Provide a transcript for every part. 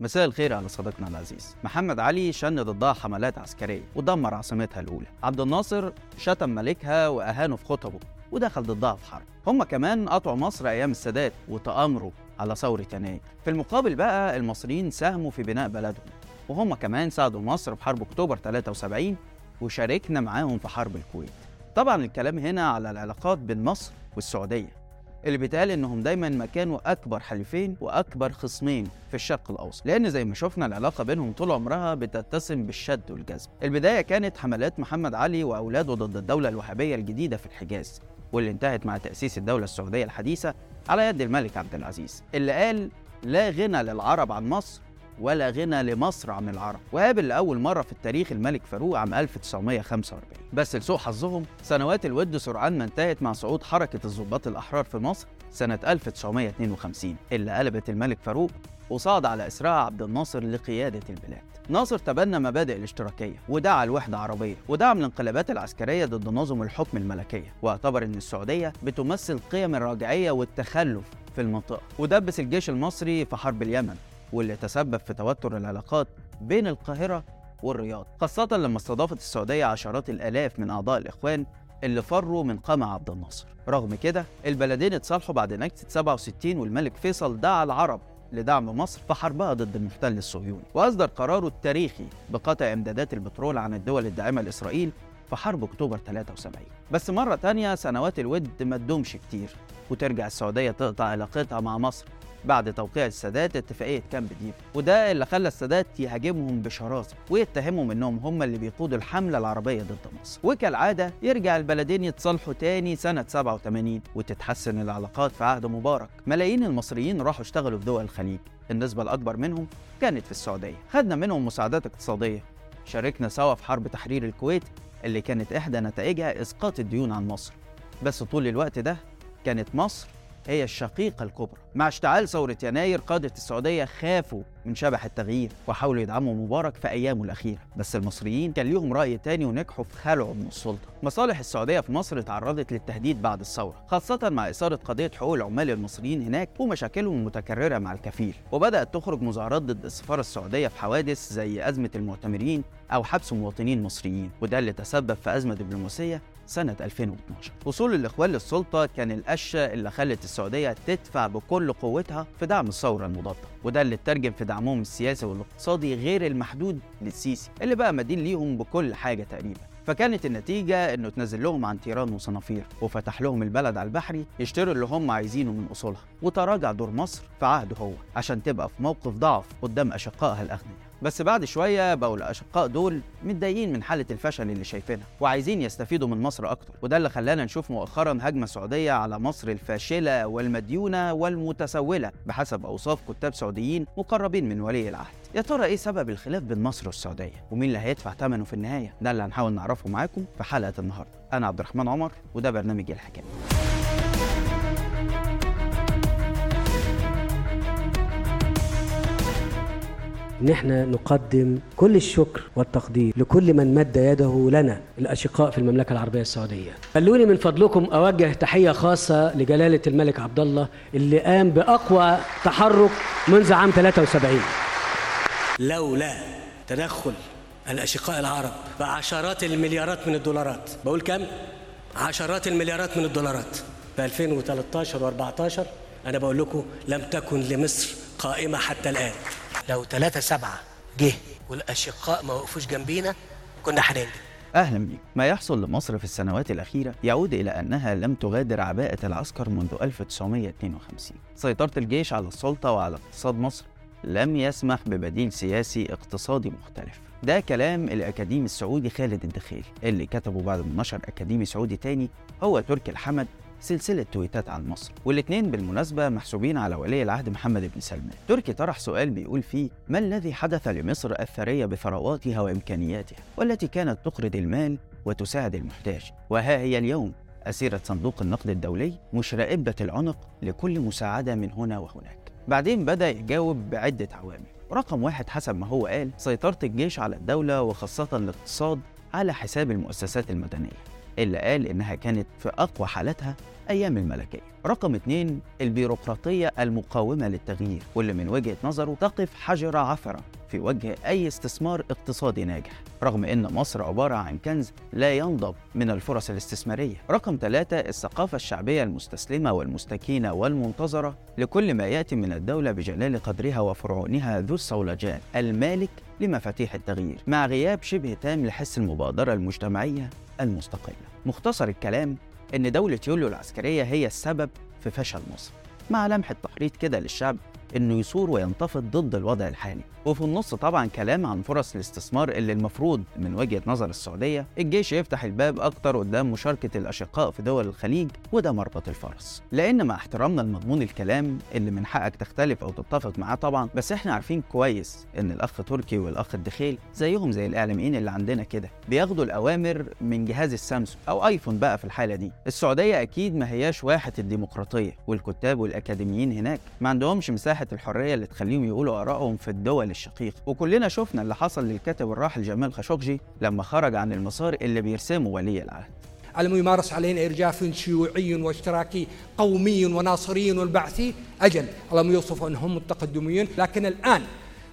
مساء الخير على صديقنا العزيز. محمد علي شن ضدها حملات عسكرية ودمر عاصمتها الأولى. عبد الناصر شتم ملكها وأهانه في خطبه ودخل ضدها في حرب. هم كمان قطعوا مصر أيام السادات وتآمروا على ثورة يناير. في المقابل بقى المصريين ساهموا في بناء بلدهم وهم كمان ساعدوا مصر في حرب أكتوبر 73 وشاركنا معاهم في حرب الكويت. طبعا الكلام هنا على العلاقات بين مصر والسعودية. اللي بيتقال إنهم دايما ما كانوا اكبر حليفين وأكبر خصمين في الشرق الأوسط. لأن زي ما شفنا العلاقة بينهم طول عمرها بتتسم بالشد والجذب. البداية كانت حملات محمد علي وأولاده ضد الدولة الوهابية الجديدة في الحجاز واللي انتهت مع تأسيس الدولة السعودية الحديثة على يد الملك عبد العزيز اللي قال لا غنى للعرب عن مصر ولا غنى لمصر عن العرب. وقابل لأول مرة في التاريخ الملك فاروق عام 1945 بس لسوء حظهم سنوات الود سرعان ما انتهت مع صعود حركة الضباط الأحرار في مصر سنة 1952 اللي قلبت الملك فاروق وصعد على إسراء عبد الناصر لقيادة البلاد. ناصر تبنى مبادئ الاشتراكية ودعا الوحدة عربية ودعم الانقلابات العسكرية ضد نظم الحكم الملكية. واعتبر أن السعودية بتمثل قيم الراجعية والتخلف في المنطقة. ودبس الجيش المصري في حرب اليمن واللي تسبب في توتر العلاقات بين القاهرة والرياض. خاصة لما استضافت السعودية عشرات الآلاف من أعضاء الإخوان اللي فروا من قمع عبد الناصر. رغم كده البلدين اتصالحوا بعد نكسة 67 والملك فيصل دعا العرب لدعم مصر في حربها ضد المحتل الصهيوني. وأصدر قراره التاريخي بقطع إمدادات البترول عن الدول الداعمة لإسرائيل في حرب أكتوبر 73 بس مرة تانية سنوات الود ما تدومش كتير وترجع السعودية تقطع علاقتها مع مصر. بعد توقيع السادات اتفاقية كامب ديفيد وده اللي خلى السادات يهاجمهم بشراسة ويتهمهم إنهم هم اللي بيقودوا الحملة العربية ضد مصر. وكالعادة يرجع البلدين يتصالحوا تاني سنة 87 وتتحسن العلاقات في عهد مبارك. ملايين المصريين راحوا اشتغلوا في دول الخليج. النسبة الأكبر منهم كانت في السعودية. خدنا منهم مساعدات اقتصادية. شاركنا سوا في حرب تحرير الكويت اللي كانت إحدى نتائجها إسقاط الديون عن مصر. بس طول الوقت ده كانت مصر هي الشقيقة الكبرى. مع اشتعال ثورة يناير قادة السعودية خافوا من شبح التغيير وحاولوا يدعموا مبارك في أيامه الأخيرة. بس المصريين كان ليهم رأي تاني ونجحوا في خلعه من السلطة. مصالح السعودية في مصر تعرضت للتهديد بعد الثورة خاصة مع إثارة قضية حقوق العمال المصريين هناك ومشاكلهم المتكررة مع الكفيل. وبدأت تخرج مظاهرات ضد السفارة السعودية في حوادث زي أزمة المعتمرين أو حبس مواطنين مصريين وده اللي تسبب في أزمة دبلوماسية سنة 2012 وصول الإخوان للسلطة كان القشة اللي خلت السعودية تدفع بكل قوتها في دعم الثورة المضادة وده اللي اترجم في دعمهم السياسي والاقتصادي غير المحدود للسيسي اللي بقى مدين ليهم بكل حاجة تقريبا. فكانت النتيجة إنه تنزل لهم عن تيران وصنافير وفتح لهم البلد على البحري يشتروا اللي هم عايزينه من أصولها وتراجع دور مصر في عهده هو عشان تبقى في موقف ضعف قدام أشقائها الأغنياء. بس بعد شوية بقوا الأشقاء دول متضايقين من حالة الفشل اللي شايفينها وعايزين يستفيدوا من مصر أكتر. وده اللي خلانا نشوف مؤخرا هجمة سعودية على مصر الفاشلة والمديونة والمتسولة بحسب أوصاف كتاب سعوديين مقربين من ولي العهد. يا ترى إيه سبب الخلاف بين مصر والسعودية؟ ومين اللي هيدفع ثمنه في النهاية؟ ده اللي هنحاول نعرفه معاكم في حلقة النهاردة. أنا عبد الرحمن عمر وده برنامج الحكاية. ان إحنا نقدم كل الشكر والتقدير لكل من مد يده لنا الأشقاء في المملكة العربية السعودية. خلوني من فضلكم أوجه تحية خاصة لجلالة الملك عبد الله اللي قام بأقوى تحرك منذ عام 73. لولا تدخل الأشقاء العرب بعشرات المليارات من الدولارات، بقول كم؟ عشرات المليارات من الدولارات في 2013 و14 أنا بقول لكم لم تكن لمصر قائمة حتى الآن. لو ثلاثة سبعة جه والأشقاء ما وقفوش جنبينا كنا هننجح أهلا بيكم ما يحصل لمصر في السنوات الأخيرة يعود إلى أنها لم تغادر عباءة العسكر منذ 1952 سيطرة الجيش على السلطة وعلى اقتصاد مصر لم يسمح ببديل سياسي اقتصادي مختلف. ده كلام الأكاديمي السعودي خالد الدخيل اللي كتبه بعد ما نشر أكاديمي سعودي تاني هو تركي الحمد سلسلة تويتات عن مصر والاتنين بالمناسبة محسوبين على ولي العهد محمد بن سلمان. تركي طرح سؤال بيقول فيه ما الذي حدث لمصر الثرية بثرواتها وإمكانياتها والتي كانت تقرض المال وتساعد المحتاج؟ وها هي اليوم أسيرة صندوق النقد الدولي مشرئبة العنق لكل مساعدة من هنا وهناك. بعدين بدأ يجاوب بعدة عوامل. رقم واحد حسب ما هو قال سيطرة الجيش على الدولة وخاصة الاقتصاد على حساب المؤسسات المدنية. اللي قال إنها كانت في أقوى حالاتها أيام الملكية. رقم اتنين البيروقراطية المقاومة للتغيير واللي من وجهة نظره تقف حجر عثرة في وجه أي استثمار اقتصادي ناجح رغم أن مصر عبارة عن كنز لا ينضب من الفرص الاستثمارية. رقم ثلاثة الثقافة الشعبية المستسلمة والمستكينة والمنتظرة لكل ما يأتي من الدولة بجلال قدرها وفرعونها ذو الصولجان. المالك لمفاتيح التغيير مع غياب شبه تام لحس المبادرة المجتمعية المستقلة. مختصر الكلام إن دولة يوليو العسكرية هي السبب في فشل مصر. مع لمحة تحريض كده للشعب إنه يثور وينتفض ضد الوضع الحالي. وفي النص طبعا كلام عن فرص الاستثمار اللي المفروض من وجهة نظر السعودية الجيش يفتح الباب أكتر قدام مشاركة الأشقاء في دول الخليج وده مربط الفرس. لأن مع احترامنا لمضمون الكلام اللي من حقك تختلف أو تتفق معاه طبعا بس إحنا عارفين كويس إن الأخ تركي والأخ الدخيل زيهم زي الإعلاميين اللي عندنا كده. بياخدوا الأوامر من جهاز السامسونج أو آيفون بقى في الحالة دي. السعودية أكيد ما هياش واحة الديمقراطية والكتاب والأكاديميين هناك ما عندهمش مساحة الحرية اللي تخليهم يقولوا آرائهم في الدول الشقيقة. وكلنا شفنا اللي حصل للكاتب الراحل جمال خاشقجي لما خرج عن المسار اللي بيرسمه ولي العهد. ألم يمارس علينا إرجاف شيوعي واشتراكي قومي وناصري والبعثي. أجل ألم يوصفوا أنهم متقدمين لكن الآن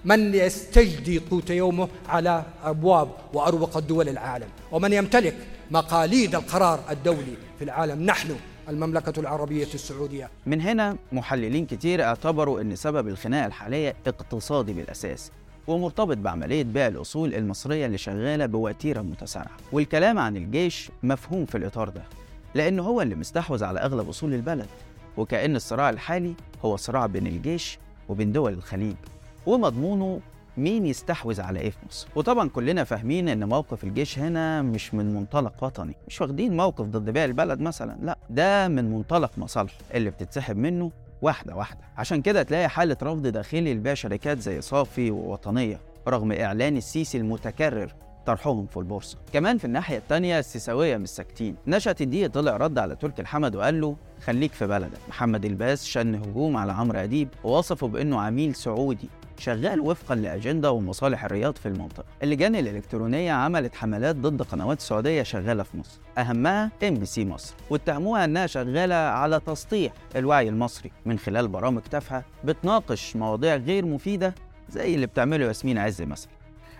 من يستجدي قوت يومه على أبواب وأروقة دول العالم؟ ومن يمتلك مقاليد القرار الدولي في العالم؟ نحن المملكة العربية السعودية. من هنا محللين كتير اعتبروا إن سبب الخناقة الحالية اقتصادي بالأساس ومرتبط بعملية بيع الأصول المصرية اللي شغالة بوتيرة متسارعة. والكلام عن الجيش مفهوم في الإطار ده لأنه هو اللي مستحوذ على أغلب أصول البلد وكأن الصراع الحالي هو صراع بين الجيش وبين دول الخليج. ومضمونه مين يستحوذ على إيه في مصر؟ وطبعا كلنا فاهمين إن موقف الجيش هنا مش من منطلق وطني. مش واخدين موقف ضد بيع البلد مثلا لا ده من منطلق مصالحه اللي بتتسحب منه واحدة واحدة. عشان كده تلاقي حالة رفض داخلي لبيع شركات زي صافي ووطنية رغم إعلان السيسي المتكرر طرحهم في البورصة. كمان في الناحية التانية السيساوية مش ساكتين. نشأت الدقيق طلع رد على تركي الحمد وقال له خليك في بلدك. محمد الباس شن هجوم على عمرو أديب ووصفه بأنه عميل سعودي. شغال وفقا لأجندة ومصالح الرياض في المنطقة. اللجان الإلكترونية عملت حملات ضد قنوات سعودية شغالة في مصر أهمها إم بي سي مصر واتهموها أنها شغالة على تسطيح الوعي المصري من خلال برامج تافهة بتناقش مواضيع غير مفيدة زي اللي بتعمله ياسمين عز مثلا.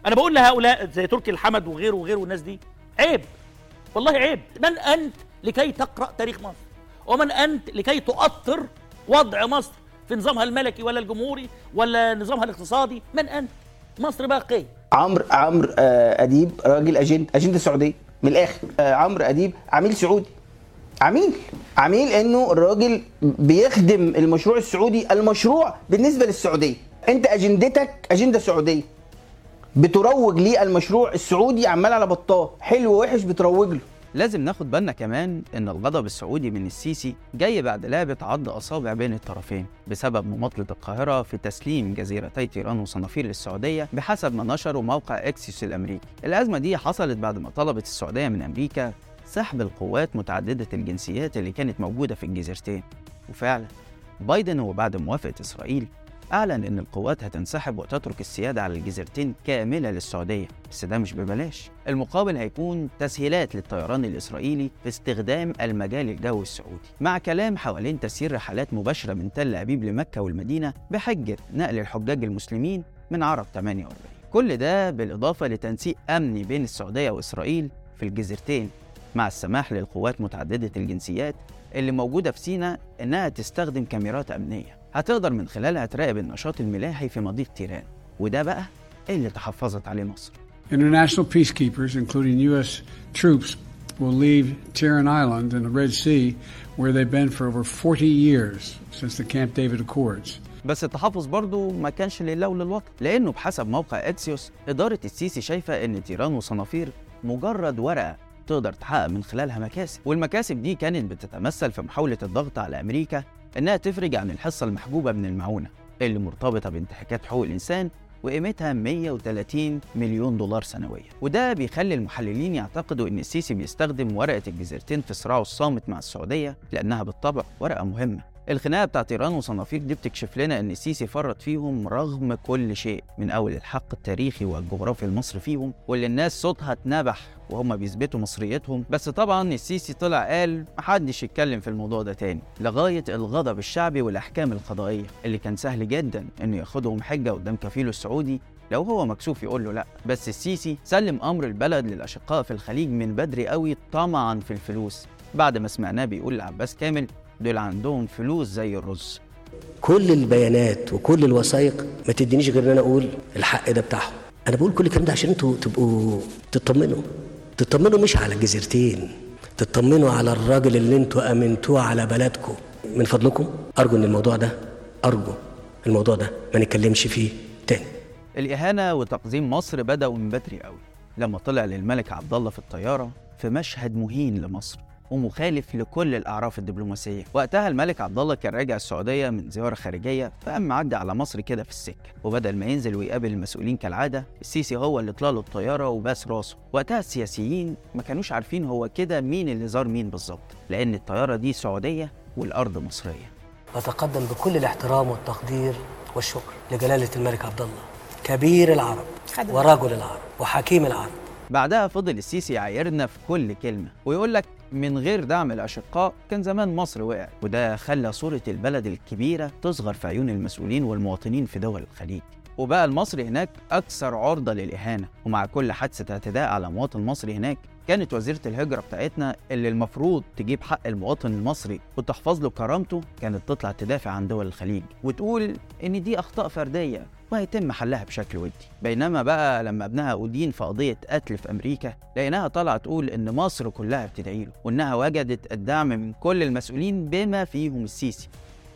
أنا بقول لهؤلاء زي تركي الحمد وغيره وغيره والناس دي عيب والله عيب. من أنت لكي تقرأ تاريخ مصر؟ ومن أنت لكي تؤطر وضع مصر في نظامها الملكي ولا الجمهوري ولا نظامها الاقتصادي من أنت؟ مصر باقية. عمرو عمرو آه، أديب راجل اجنده أجندة سعودية. من الآخر آه، عمرو أديب عميل سعودي. عميل. عميل إنه الراجل بيخدم المشروع السعودي المشروع بالنسبة للسعودية. أنت أجندتك أجندة سعودية. بتروج ليه المشروع السعودي عمال على بطال. حلو ووحش بتروج له. لازم ناخد بالنا كمان إن الغضب السعودي من السيسي جاي بعد لعبة عض أصابع بين الطرفين بسبب مماطلة القاهرة في تسليم جزيرتي تيران وصنافير للسعودية بحسب ما نشره موقع اكسيوس الأمريكي. الأزمة دي حصلت بعد ما طلبت السعودية من أمريكا سحب القوات متعددة الجنسيات اللي كانت موجودة في الجزيرتين. وفعلا بايدن وبعد موافقة إسرائيل أعلن إن القوات هتنسحب وتترك السيادة على الجزيرتين كاملة للسعودية بس ده مش ببلاش. المقابل هيكون تسهيلات للطيران الإسرائيلي في استخدام المجال الجوي السعودي. مع كلام حوالين تسيير رحلات مباشرة من تل أبيب لمكة والمدينة بحجة نقل الحجاج المسلمين من عرب 48 كل ده بالإضافة لتنسيق أمني بين السعودية وإسرائيل في الجزيرتين. مع السماح للقوات متعددة الجنسيات اللي موجودة في سيناء إنها تستخدم كاميرات أمنية. هتقدر من خلالها تراقب النشاط الملاحي في مضيق تيران وده بقى اللي تحفظت عليه مصر International peacekeepers, including U.S. troops, will leave Tiran Island in the Red Sea, where they've been for over 40 years since the Camp David Accords. بس التحفظ برضه ما كانش لله وللوطن لأنه بحسب موقع اكسيوس إدارة السيسي شايفة إن تيران وصنافير مجرد ورقة تقدر تحقق من خلالها مكاسب والمكاسب دي كانت بتتمثل في محاولة الضغط على أمريكا إنها تفرج عن الحصة المحجوبة من المعونة اللي مرتبطة بانتهاكات حقوق الإنسان وقيمتها 130 مليون دولار سنويا. وده بيخلي المحللين يعتقدوا إن السيسي بيستخدم ورقة الجزيرتين في صراعه الصامت مع السعودية لأنها بالطبع ورقة مهمة. الخناقة بتاعت إيران وصنافير دي بتكشف لنا إن السيسي فرط فيهم رغم كل شيء من أول الحق التاريخي والجغرافي المصري فيهم واللي الناس صوتها اتنبح وهم بيثبتوا مصريتهم. بس طبعا السيسي طلع قال محدش يتكلم في الموضوع ده تاني لغاية الغضب الشعبي والأحكام القضائية اللي كان سهل جدا إنه ياخدهم حجة قدام كفيله السعودي. لو هو مكسوف يقول له لأ. بس السيسي سلم أمر البلد للأشقاء في الخليج من بدري قوي طمعا في الفلوس. بعد ما سمعناه بيقول لعباس كامل دول عندهم فلوس زي الرز. كل البيانات وكل الوثائق ما تدينيش غير إن أنا أقول الحق ده بتاعهم. أنا بقول كل الكلام ده عشان أنتوا تبقوا تطمنوا. تطمنوا مش على جزيرتين تطمنوا على الراجل اللي أنتوا أمنتوه على بلدكم. من فضلكم أرجو إن الموضوع ده أرجو الموضوع ده ما نتكلمش فيه تاني. الإهانة وتقزيم مصر بدأوا من بدري قوي لما طلع للملك عبد الله في الطيارة في مشهد مهين لمصر. ومخالف لكل الأعراف الدبلوماسية. وقتها الملك عبد الله كان راجع السعودية من زيارة خارجية فقام معدي على مصر كده في السكة. وبدل ما ينزل ويقابل المسؤولين كالعادة السيسي هو اللي طلع له الطيارة وباس راسه. وقتها السياسيين ما كانوش عارفين هو كده مين اللي زار مين بالظبط لأن الطيارة دي سعودية والأرض مصرية. أتقدم بكل الاحترام والتقدير والشكر لجلالة الملك عبد الله كبير العرب. ورجل العرب وحكيم العرب. بعدها فضل السيسي يعايرنا في كل كلمة ويقول لك من غير دعم الأشقاء كان زمان مصر وقعت وده خلى صورة البلد الكبيرة تصغر في عيون المسؤولين والمواطنين في دول الخليج. وبقى المصري هناك أكثر عرضة للإهانة ومع كل حادثة اعتداء على مواطن مصري هناك كانت وزيرة الهجرة بتاعتنا اللي المفروض تجيب حق المواطن المصري وتحفظ له كرامته كانت تطلع تدافع عن دول الخليج وتقول إن دي أخطاء فردية. وهيتم حلها بشكل ودي. بينما بقى لما ابنها أدين في قضية قتل في أمريكا لقيناها طالعة تقول إن مصر كلها بتدعي له وإنها وجدت الدعم من كل المسؤولين بما فيهم السيسي.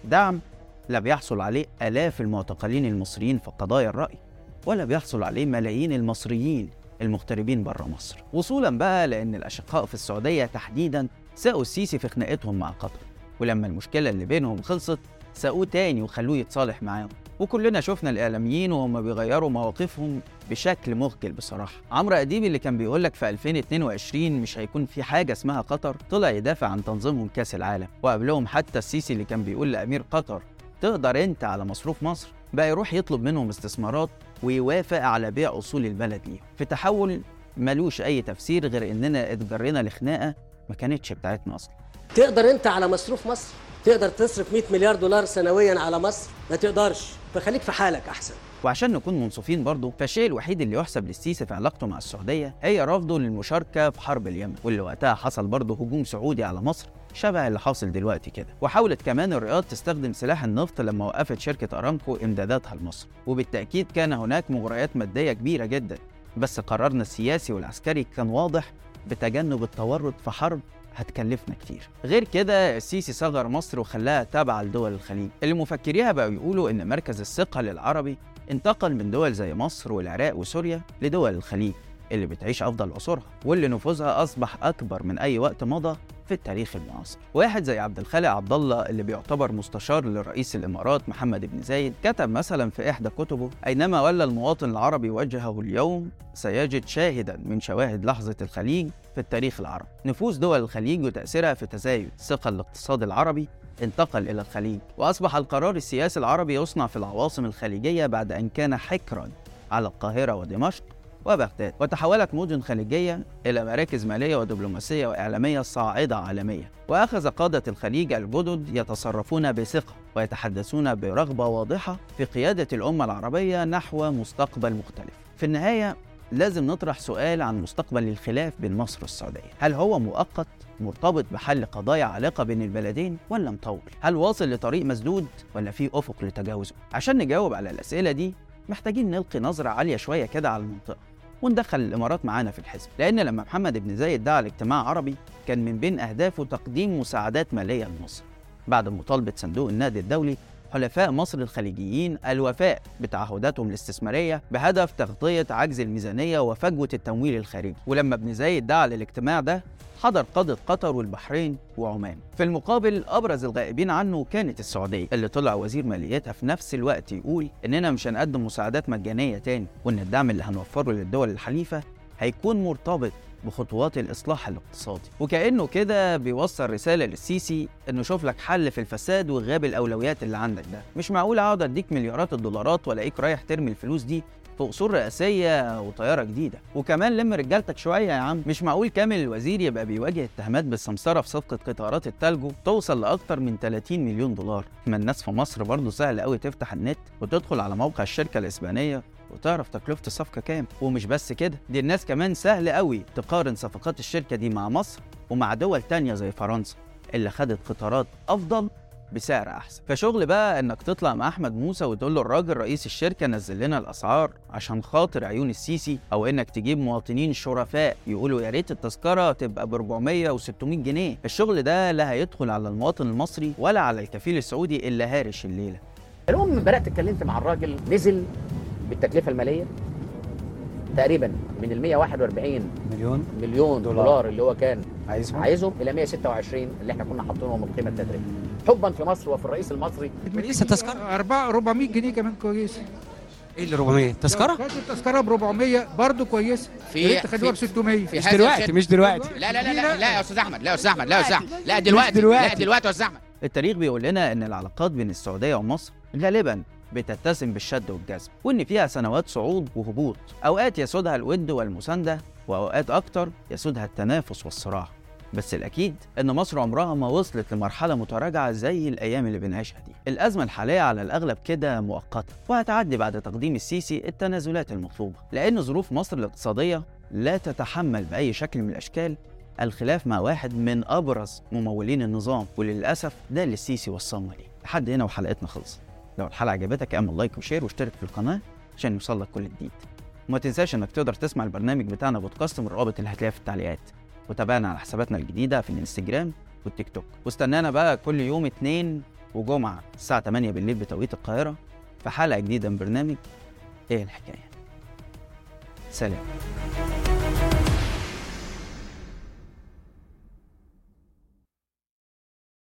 دعم لا بيحصل عليه آلاف المعتقلين المصريين في قضايا الرأي ولا بيحصل عليه ملايين المصريين المغتربين بره مصر. وصولا بقى لأن الأشقاء في السعودية تحديدا ساقوا السيسي في خناقتهم مع قطر. ولما المشكلة اللي بينهم خلصت ساقوه تاني وخلوه يتصالح معاهم. وكلنا شفنا الإعلاميين وهم بيغيروا مواقفهم بشكل مخجل بصراحة. عمرو أديب اللي كان بيقول لك في 2022 مش هيكون في حاجة اسمها قطر طلع يدافع عن تنظيمهم كأس العالم. وقبلهم حتى السيسي اللي كان بيقول لأمير قطر تقدر أنت على مصروف مصر؟ بقى يروح يطلب منهم استثمارات ويوافق على بيع أصول البلد ليهم. في تحول ملوش أي تفسير غير إننا اتجرينا لخناقة ما كانتش بتاعتنا أصلا. تقدر انت على مصروف مصر؟ تقدر تصرف 100 مليار دولار سنويا على مصر؟ ما تقدرش. فخليك في حالك أحسن. وعشان نكون منصفين برضه فالشيء الوحيد اللي يحسب للسيسي في علاقته مع السعودية هي رفضه للمشاركة في حرب اليمن واللي وقتها حصل برضه هجوم سعودي على مصر شبه اللي حاصل دلوقتي كده. وحاولت كمان الرياض تستخدم سلاح النفط لما وقفت شركة أرامكو إمداداتها لمصر وبالتأكيد كان هناك مغريات مادية كبيرة جدا. بس قرارنا السياسي والعسكري كان واضح بتجنب التورط في حرب هتكلفنا كتير. غير كده السيسي صغر مصر وخلاها تابعة لدول الخليج. اللي مفكريها بقوا يقولوا إن مركز الثقة للعربي انتقل من دول زي مصر والعراق وسوريا لدول الخليج. اللي بتعيش أفضل عصورها واللي نفوذها أصبح أكبر من أي وقت مضى في التاريخ المعاصر. واحد زي عبد الخالق عبد الله اللي بيعتبر مستشار لرئيس الإمارات محمد بن زايد كتب مثلا في إحدى كتبه أينما ولى المواطن العربي وجهه اليوم سيجد شاهدا من شواهد لحظة الخليج في التاريخ العربي. نفوذ دول الخليج وتأثيرها في تزايد ثقة الاقتصاد العربي انتقل إلى الخليج وأصبح القرار السياسي العربي يصنع في العواصم الخليجية بعد أن كان حكرا على القاهرة ودمشق وبغداد. وتحولت مدن خليجية إلى مراكز مالية ودبلوماسية وإعلامية صاعدة عالمية. وأخذ قادة الخليج الجدد يتصرفون بثقة ويتحدثون برغبة واضحة في قيادة الأمة العربية نحو مستقبل مختلف. في النهاية لازم نطرح سؤال عن مستقبل الخلاف بين مصر والسعودية. هل هو مؤقت مرتبط بحل قضايا علاقة بين البلدين ولا مطول؟ هل واصل لطريق مسدود ولا في أفق لتجاوزه؟ عشان نجاوب على الأسئلة دي محتاجين نلقي نظرة عالية شوية كده على المنطقة. وندخل الإمارات معانا في الحزب لأن لما محمد بن زايد دعا لاجتماع عربي كان من بين أهدافه تقديم مساعدات مالية لمصر. بعد مطالبة صندوق النقد الدولي حلفاء مصر الخليجيين الوفاء بتعهداتهم الاستثمارية بهدف تغطية عجز الميزانية وفجوة التمويل الخارجي. ولما ابن زايد دعا للاجتماع ده حضر قادة قطر والبحرين وعمان. في المقابل أبرز الغائبين عنه كانت السعودية اللي طلع وزير ماليتها في نفس الوقت يقول إننا مش هنقدم مساعدات مجانية تاني وإن الدعم اللي هنوفره للدول الحليفة هيكون مرتبط بخطوات الإصلاح الاقتصادي. وكأنه كده بيوصل رسالة للسيسي إنه شوف لك حل في الفساد وغياب الأولويات اللي عندك ده. مش معقول أقعد أديك مليارات الدولارات وألاقيك رايح ترمي الفلوس دي في قصور رئاسية وطيارة جديدة. وكمان لم رجالتك شوية يا عم. مش معقول كامل الوزير يبقى بيواجه اتهامات بالسمسرة في صفقة قطارات التلجو توصل لأكتر من 30 مليون دولار. ما الناس في مصر برضه سهل قوي تفتح النت وتدخل على موقع الشركة الإسبانية وتعرف تكلفة الصفقة كام. ومش بس كده دي الناس كمان سهل قوي تقارن صفقات الشركة دي مع مصر ومع دول تانية زي فرنسا اللي خدت قطارات أفضل بسعر أحسن. فشغل بقى إنك تطلع مع أحمد موسى وتقول له الراجل رئيس الشركة نزل لنا الأسعار عشان خاطر عيون السيسي أو إنك تجيب مواطنين شرفاء يقولوا يا ريت التذكرة تبقى ب 400 و600 جنيه. الشغل ده لا هيدخل على المواطن المصري ولا على الكفيل السعودي اللي هارش الليلة. المهم بدات اتكلمت مع الراجل نزل بالتكلفة المالية تقريبا من ال 141 مليون مليون دولار. دولار, اللي هو كان عايزهم؟ عايزهم إلى 126 اللي إحنا كنا حاطينهم القيمه التدريبيه حبا في مصر وفي الرئيس المصري. لسه تذكرة؟ أربعة 400 جنيه كمان كويسة إيه اللي 400 تذكرة؟ خدت التذكرة ب 400 برضه كويسة في- تخلوها ب في- 600 في مش دلوقتي مش دلوقتي. لا لا لا لا لا يا أستاذ أحمد لا يا أستاذ أحمد لا يا أستاذ أحمد. لا دلوقتي دلوقتي. لا دلوقتي يا أستاذ أحمد. التاريخ بيقول لنا إن العلاقات بين السعودية ومصر غالبا بتتسم بالشد والجذب وإن فيها سنوات صعود وهبوط. أوقات يسودها الود والمساندة وأوقات أكتر يسودها التنافس والصراع. بس الأكيد إن مصر عمرها ما وصلت لمرحلة متراجعة زي الأيام اللي بنعيشها دي. الأزمة الحالية على الأغلب كده مؤقتة وهتعدي بعد تقديم السيسي التنازلات المطلوبة. لأن ظروف مصر الاقتصادية لا تتحمل بأي شكل من الأشكال الخلاف مع واحد من أبرز ممولين النظام وللأسف ده اللي السيسي وصلنا ليه لحد هنا وحلقتنا خلصت. لو الحلقة عجبتك اعمل like و share واشترك في القناة عشان يوصلك كل جديد. وما تنساش انك تقدر تسمع البرنامج بتاعنا بودكاست من الرابط اللي هتلاقيه في التعليقات. وتابعنا على حساباتنا الجديدة في الانستجرام والتيك توك واستنانا بقى كل يوم اثنين وجمعة الساعة 8 بالليل بتوقيت القاهرة في حلقة جديدة من برنامج إيه الحكاية. سلام.